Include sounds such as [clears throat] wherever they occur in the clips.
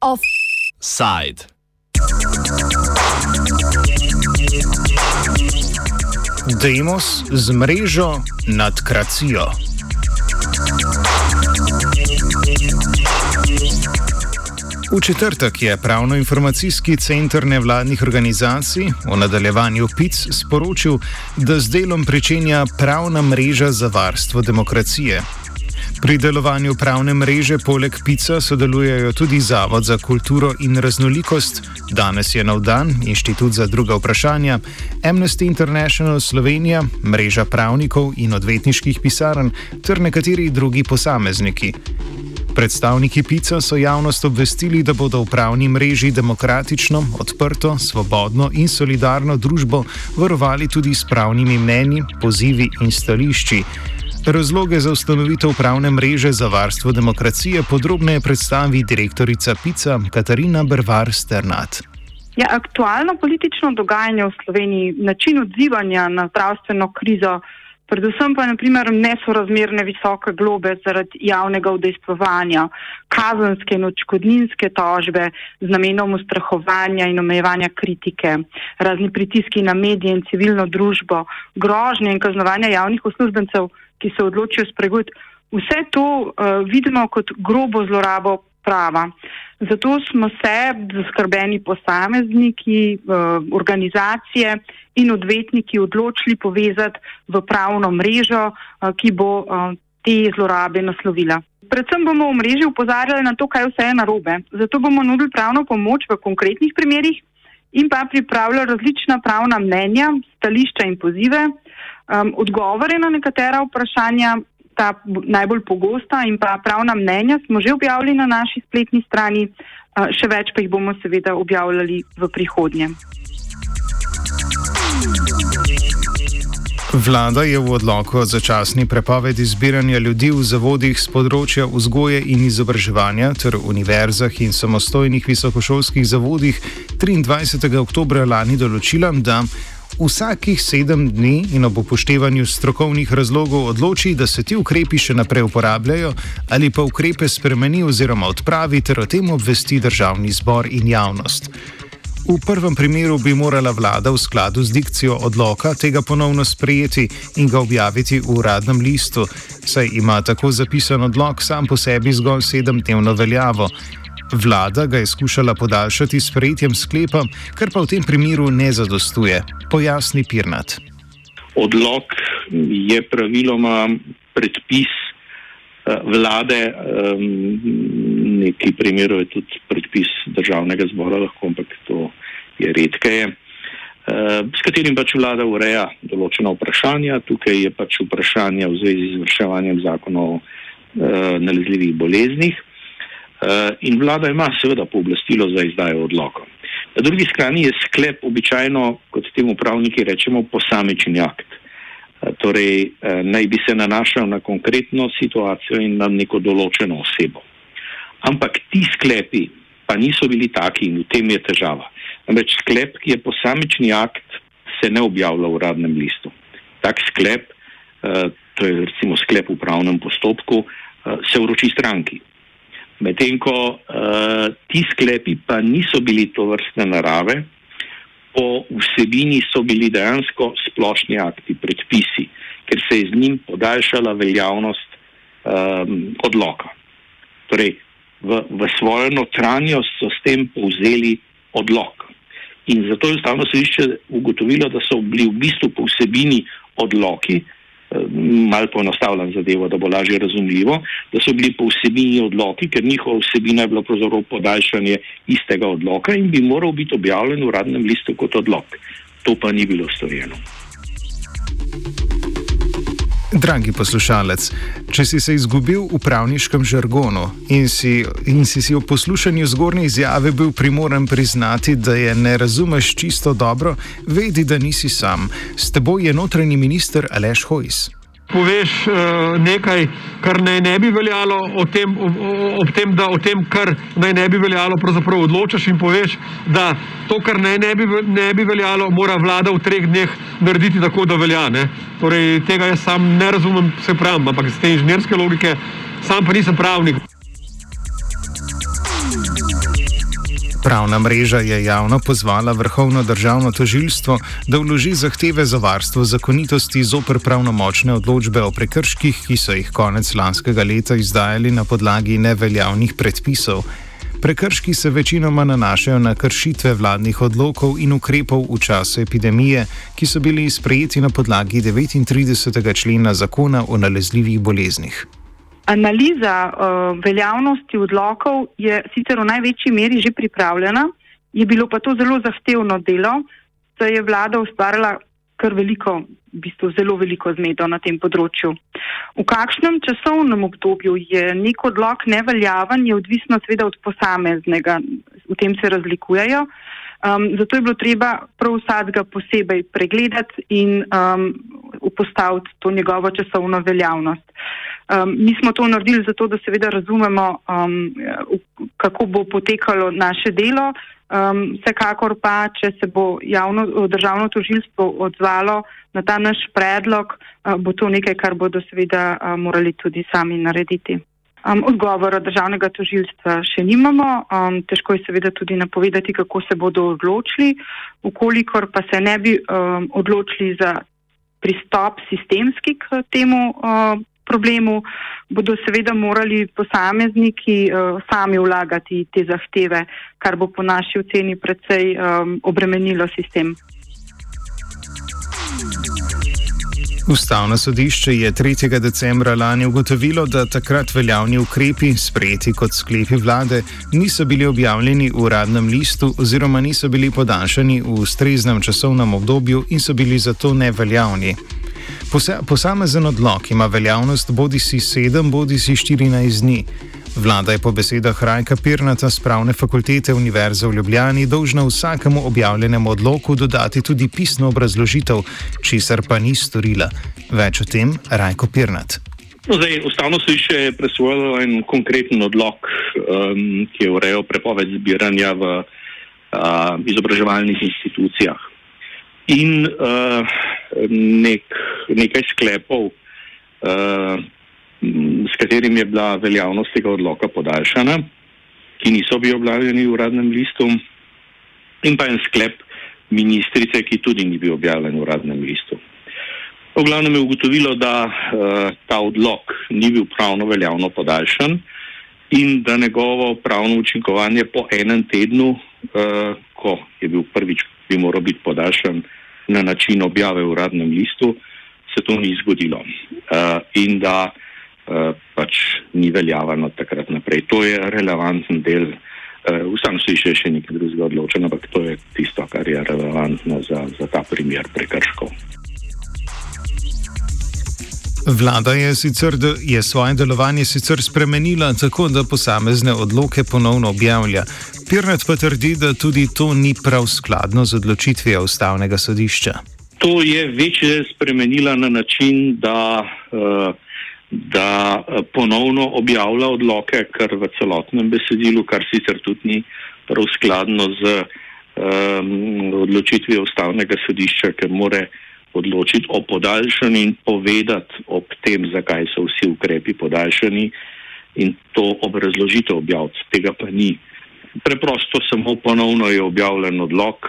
Offside. Demos z mrežo nad kracijo. V četrtek je Pravno-informacijski center nevladnih organizacij v nadaljevanju PIC sporočil, da z delom pričenja pravna mreža za varstvo demokracije. Pri delovanju pravne mreže poleg PIC-a sodelujejo tudi Zavod za kulturo in raznolikost, danes je nov dan, Inštitut za druga vprašanja, Amnesty International Slovenija, mreža pravnikov in odvetniških pisarn ter nekateri drugi posamezniki. Predstavniki PICA so javnost obvestili, da bodo v pravni mreži demokratično, odprto, svobodno in solidarno družbo varovali tudi s pravnimi mnenji, pozivi in stališči. Razloge za ustanovitev pravne mreže za varstvo demokracije podrobneje predstavi direktorica PICA Katarina Brvar Sternat. Ja, aktualno politično dogajanje v Sloveniji, način odzivanja na zdravstveno krizo, predvsem pa naprimer nesorazmerne visoke globe zaradi javnega udejstvovanja, kazenske in očkodninske tožbe z namenom ustrahovanja in omejevanja kritike, razni pritiski na medije in civilno družbo, grožnje in kaznovanja javnih uslužbencev, ki se odločijo spregovoriti. Vse to uh, vidimo kot grobo zlorabo prava. Zato smo se zaskrbeni posamezniki, uh, organizacije in odvetniki odločili povezati v pravno mrežo, uh, ki bo uh, te zlorabe naslovila. Predvsem bomo v mreži upozarjali na to, kaj vse je narobe. Zato bomo nudili pravno pomoč v konkretnih primerjih in pa pripravljali različna pravna mnenja, stališča in pozive, um, odgovore na nekatera vprašanja, ta najbolj pogosta in pa pravna mnenja smo že objavili na naši spletni strani, še več pa jih bomo seveda objavljali v prihodnje. Vlada je v odloku o začasni prepovedi zbiranja ljudi v zavodih z področja vzgoje in izobraževanja ter univerzah in samostojnih visokošolskih zavodih 23. oktober lani določila, da vsakih sedem dni in ob upoštevanju strokovnih razlogov odloči, da se ti ukrepi še naprej uporabljajo ali pa ukrepe spremeni oziroma odpravi ter o tem obvesti državni zbor in javnost. V prvem primeru bi morala vlada v skladu z dikcijo odloka tega ponovno sprejeti in ga objaviti v uradnem listu, saj ima tako zapisan odlok sam po sebi zgolj sedemdnevno veljavo. Vlada ga je skušala podaljšati s sprejetjem sklepa, kar pa v tem primeru ne zadostuje. Pojasni Pirnat. Odlok je praviloma predpis eh, vlade, neki primerov je tudi predpis državnega zbora, lahko, ampak to je redkeje, eh, s katerim pač vlada ureja določena vprašanja. Tukaj je pač vprašanje v zvezi z vrševanjem zakonov o eh, nalezljivih boleznih. Eh, in vlada ima seveda pooblastilo za izdajo odlokov. Na drugi strani je sklep običajno, kot temu pravniki rečemo, posamični akt. Torej, naj bi se nanašal na konkretno situacijo in na neko določeno osebo. Ampak ti sklepi pa niso bili taki in v tem je težava. Namreč sklep, ki je posamični akt, se ne objavlja v uradnem listu. Tak sklep, eh, to je recimo sklep v pravnem postopku, eh, se vroči stranki. Medtem ko eh, ti sklepi pa niso bili to vrstne narave, po vsebini so bili dejansko splošni akti, predpisi, ker se je z njim podaljšala veljavnost um, odloka. Torej, v, v svojo notranjost so s tem povzeli odlok. In zato je ustavno sodišče ugotovilo, da so bili v bistvu po vsebini odloki, malo poenostavljam zadevo, da bo lažje razumljivo, da so bili po vsebini odloki, ker njihova vsebina je bila pravzaprav podaljšanje istega odloka in bi moral biti objavljen v uradnem listu kot odlok. To pa ni bilo storjeno. Dragi poslušalec, če si se izgubil v pravniškem žargonu in si, in si, si v poslušanju zgornje izjave bil primoren priznati, da je ne razumeš čisto dobro, vedi, da nisi sam. S teboj je notranji minister Aleš Hojs. Poveš uh, nekaj, kar naj ne bi veljalo, o tem, ob tem, da o tem, kar naj ne bi veljalo, pravzaprav odločaš in poveš, da to, kar naj ne bi, ne bi veljalo, mora vlada v treh dneh narediti tako, da velja. Ne? Torej, tega jaz sam ne razumem, se pravim, ampak iz te inženirske logike, sam pa nisem pravnik. Pravna mreža je javno pozvala vrhovno državno tožilstvo, da vloži zahteve za varstvo zakonitosti zoper pravnomočne odločbe o prekrških, ki so jih konec lanskega leta izdajali na podlagi neveljavnih predpisov. Prekrški se večinoma nanašajo na kršitve vladnih odlokov in ukrepov v času epidemije, ki so bili sprejeti na podlagi 39. člena zakona o nalezljivih boleznih. Analiza uh, veljavnosti odlokov je sicer v največji meri že pripravljena, je bilo pa to zelo zahtevno delo, saj je vlada ustvarila kar veliko, v bistvu zelo veliko zmedo na tem področju. V kakšnem časovnem obdobju je nek odlok neveljaven, je odvisno seveda od posameznega, v tem se razlikujejo. Um, zato je bilo treba prav vsakega posebej pregledati in um, upostaviti to njegovo časovno veljavnost. Um, mi smo to naredili zato, da seveda razumemo, um, kako bo potekalo naše delo. Um, vsekakor pa, če se bo javno, državno tožilstvo odzvalo na ta naš predlog, uh, bo to nekaj, kar bodo seveda uh, morali tudi sami narediti. Um, odgovora državnega tožilstva še nimamo, um, težko je seveda tudi napovedati, kako se bodo odločili. Ukolikor pa se ne bi um, odločili za pristop sistemski k temu uh, problemu, bodo seveda morali posamezniki uh, sami vlagati te zahteve, kar bo po naši oceni predvsej um, obremenilo sistem. Ustavno sodišče je 3. decembra lani ugotovilo, da takrat veljavni ukrepi, sprejeti kot sklepi vlade, niso bili objavljeni v uradnem listu oziroma niso bili podaljšani v ustreznem časovnem obdobju in so bili zato neveljavni. Posamezen odlog ima veljavnost bodi si 7, bodi si 14 dni. Vlada je po besedah Rajka Pirnata z pravne fakultete Univerze v Ljubljani dolžna vsakemu objavljenemu odloku dodati tudi pisno obrazložitev, česar pa ni storila. Več o tem Rajko Pirnat. No, zdaj, ustavno sodišče je presvojilo en konkreten odlog, um, ki je urejal prepoved zbiranja v uh, izobraževalnih institucijah. In uh, nek, nekaj sklepov, uh, s katerim je bila veljavnost tega odloka podaljšana, ki niso bili objavljeni v uradnem listu, in pa en sklep ministrice, ki tudi ni bil objavljen v uradnem listu. V glavnem je ugotovilo, da uh, ta odlok ni bil pravno veljavno podaljšan in da njegovo pravno učinkovanje po enem tednu, uh, ko je bil prvič, bi moral biti podaljšan, na način objave v uradnem listu, se to ni zgodilo. Uh, in da uh, pač ni veljavan od takrat naprej. To je relevanten del. Uh, Vsem se je še nekaj drugega odločeno, ampak to je tisto, kar je relevantno za, za ta primer prekrškov. Vlada je, sicer, je svoje delovanje sicer spremenila tako, da posamezne odloke ponovno objavlja. Pirnet pa trdi, da tudi to ni prav skladno z odločitvijo ustavnega sodišča. To je večje spremenila na način, da, eh, da ponovno objavlja odloke, kar v celotnem besedilu, kar sicer tudi ni prav skladno z um, odločitvijo ustavnega sodišča, ker more odločiti o podaljšanju in povedati ob tem, zakaj so vsi ukrepi podaljšani in to obrazložitev objaviti. Tega pa ni. Preprosto samo ponovno je objavljen odlog,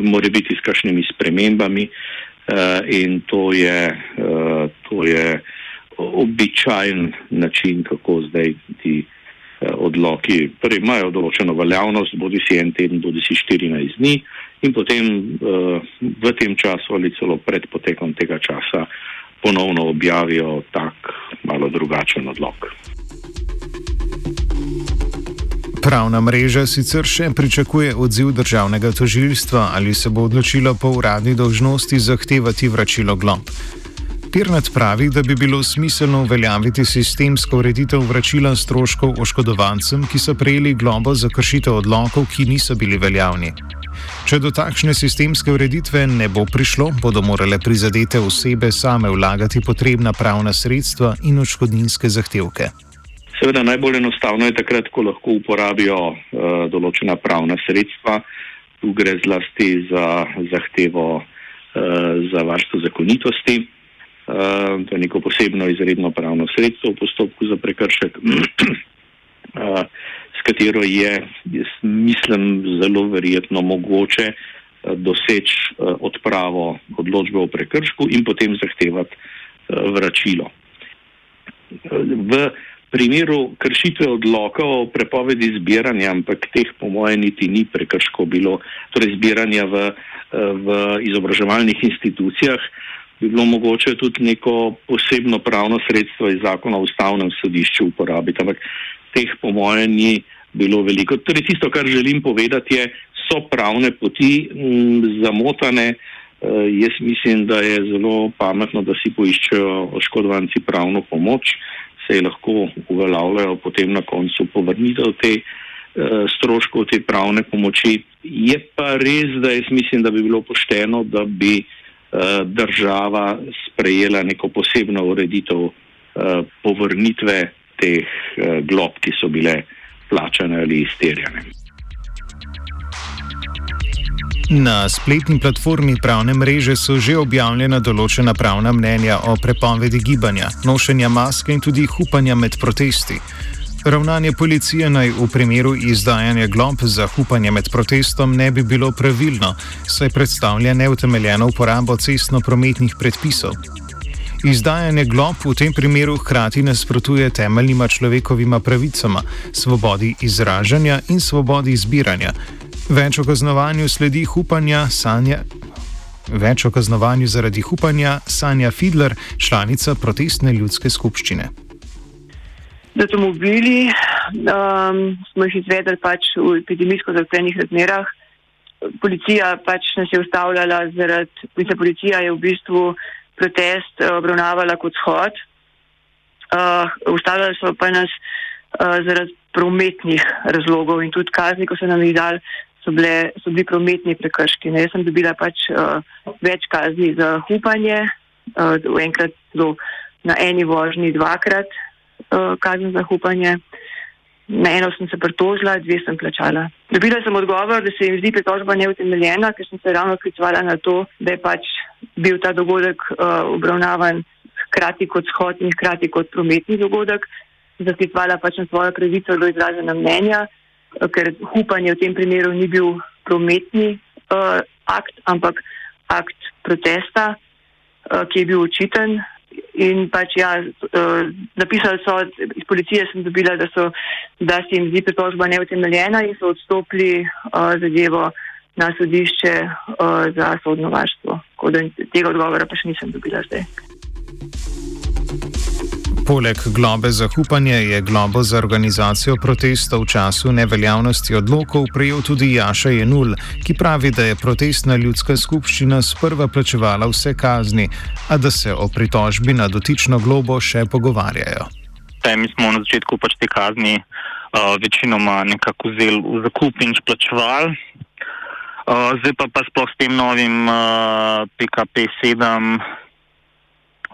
mora biti s kakšnimi spremembami uh, in to je, uh, to je običajen način, kako zdaj ti uh, odloki torej imajo določeno veljavnost, bodi si en teden, bodi si 14 dni in potem uh, v tem času ali celo pred potekom tega časa ponovno objavijo tak malo drugačen odlog. Pravna mreža sicer še pričakuje odziv državnega tožilstva, ali se bo odločilo po uradni dožnosti zahtevati vračilo glob. Pirnat pravi, da bi bilo smiselno uveljaviti sistemsko ureditev vračila stroškov oškodovancem, ki so prejeli globo za kršitev odlokov, ki niso bili veljavni. Če do takšne sistemske ureditve ne bo prišlo, bodo morale prizadete osebe same vlagati potrebna pravna sredstva in odškodninske zahtevke. Seveda najbolj enostavno je takrat, ko lahko uporabijo uh, določena pravna sredstva. Tu gre zlasti za zahtevo uh, za varstvo zakonitosti. Uh, to je neko posebno izredno pravno sredstvo v postopku za prekršek, uh, [clears throat] s katero je, jaz mislim, zelo verjetno mogoče uh, doseči uh, odpravo odločbe o prekršku in potem zahtevati uh, vračilo. Uh, primeru kršitve odloka o prepovedi zbiranja, ampak teh po moje niti ni prekrško bilo, torej zbiranja v, v izobraževalnih institucijah, bi bilo mogoče tudi neko posebno pravno sredstvo iz zakona o ustavnem sodišču uporabiti, ampak teh po moje ni bilo veliko. Torej tisto, kar želim povedati, je, so pravne poti m, zamotane. Uh, jaz mislim, da je zelo pametno, da si poiščejo oškodovanci pravno pomoč. Se lahko uveljavljajo potem na koncu povrnitev te uh, stroškov, te pravne pomoči. Je pa res, da jaz mislim, da bi bilo pošteno, da bi uh, država sprejela neko posebno ureditev uh, povrnitve teh uh, glob, ki so bile plačane ali izterjane. Na spletni platformi pravne mreže so že objavljena določena pravna mnenja o prepovedi gibanja, nošenja maske in tudi hupanja med protesti. Ravnanje policije naj v primeru izdajanja glob za hupanje med protestom ne bi bilo pravilno, saj predstavlja neutemeljeno uporabo cestno-prometnih predpisov. Izdajanje glob v tem primeru hkrati nasprotuje temeljnima človekovima pravicama, svobodi izražanja in svobodi zbiranja, Več o kaznovanju sledi hupanja Sanja. Več o kaznovanju zaradi hupanja Sanja Fidler, članica protestne ljudske skupščine. Z avtomobili um, smo jih izvedli pač v epidemijsko zaostrenih razmerah. Policija pač nas je ustavljala zaradi, mislim, policija je v bistvu protest uh, obravnavala kot shod. Uh, ustavljali so pa nas uh, zaradi prometnih razlogov in tudi kazni, ko so nam jih dali, so, bile, so bili prometni prekrški. Ne? Jaz sem dobila pač uh, več kazni za hupanje, uh, enkrat zelo na eni vožnji, dvakrat uh, kazni za hupanje. Na eno sem se pritožila, dve sem plačala. Dobila sem odgovor, da se jim zdi pritožba neutemeljena, ker sem se ravno sklicovala na to, da je pač bil ta dogodek uh, obravnavan hkrati kot shod in hkrati kot prometni dogodek. Zaklicovala pač na svojo pravico do izražena mnenja ker hupanje v tem primeru ni bil prometni uh, akt, ampak akt protesta, uh, ki je bil očiten. In pač ja, uh, napisali so, iz policije sem dobila, da, so, da se jim zdi pritožba neutemeljena in so odstopili uh, zadevo na sodišče uh, za sodno varstvo. Tega odgovora pa še nisem dobila zdaj. Poleg globe za hupanje je globo za organizacijo protesta v času neveljavnosti odlokov prejel tudi Jaša Jenul, ki pravi, da je protestna ljudska skupščina sprva plačevala vse kazni, a da se o pritožbi na dotično globo še pogovarjajo. Te, mi smo na začetku pač te kazni uh, večinoma nekako vzeli v zakup in plačevali. Uh, zdaj pa, pa sploh s tem novim uh, PKP 7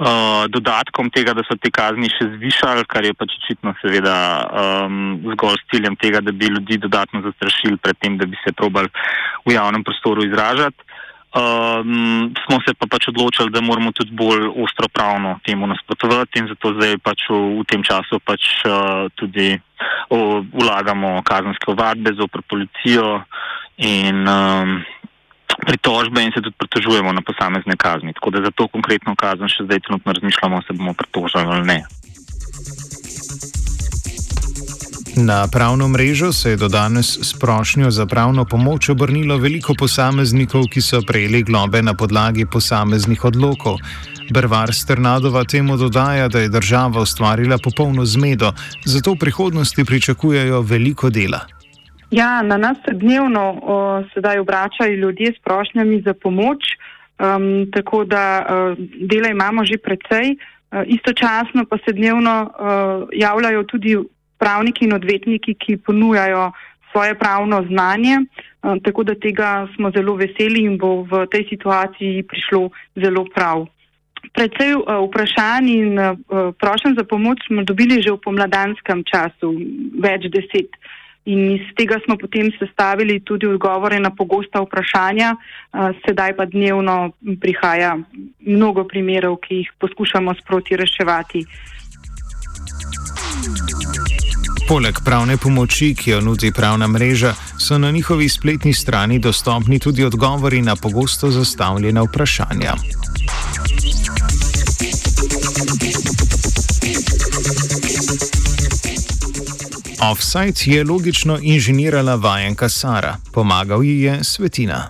uh, dodatkom tega, da so te kazni še zvišali, kar je pač očitno seveda um, zgolj s ciljem tega, da bi ljudi dodatno zastrašili pred tem, da bi se probali v javnem prostoru izražati. Um, smo se pa pač odločili, da moramo tudi bolj ostro pravno temu nasprotovati in zato zdaj pač v, v tem času pač uh, tudi uh, vlagamo kazenske ovadbe zopr policijo in um, pritožbe in se tudi pritožujemo na posamezne kazni. Tako da za to konkretno kazen še zdaj trenutno razmišljamo, se bomo pritožili ali ne. Na pravno mrežo se je do danes s prošnjo za pravno pomoč obrnilo veliko posameznikov, ki so prejeli globe na podlagi posameznih odlokov. Brvar Sternadova temu dodaja, da je država ustvarila popolno zmedo, zato v prihodnosti pričakujejo veliko dela. Ja, na nas se dnevno o, sedaj obračajo ljudje s prošnjami za pomoč, um, tako da uh, dela imamo že precej. Uh, istočasno pa se dnevno uh, javljajo tudi pravniki in odvetniki, ki ponujajo svoje pravno znanje, tako da tega smo zelo veseli in bo v tej situaciji prišlo zelo prav. Predvsej vprašanj in prošen za pomoč smo dobili že v pomladanskem času, več deset. In iz tega smo potem sestavili tudi odgovore na pogosta vprašanja, sedaj pa dnevno prihaja mnogo primerov, ki jih poskušamo sproti reševati. Poleg pravne pomoči, ki jo nudi pravna mreža, so na njihovi spletni strani dostopni tudi odgovori na pogosto zastavljena vprašanja. Offside je logično inženirala vajenka Sara, pomagal ji je Svetina.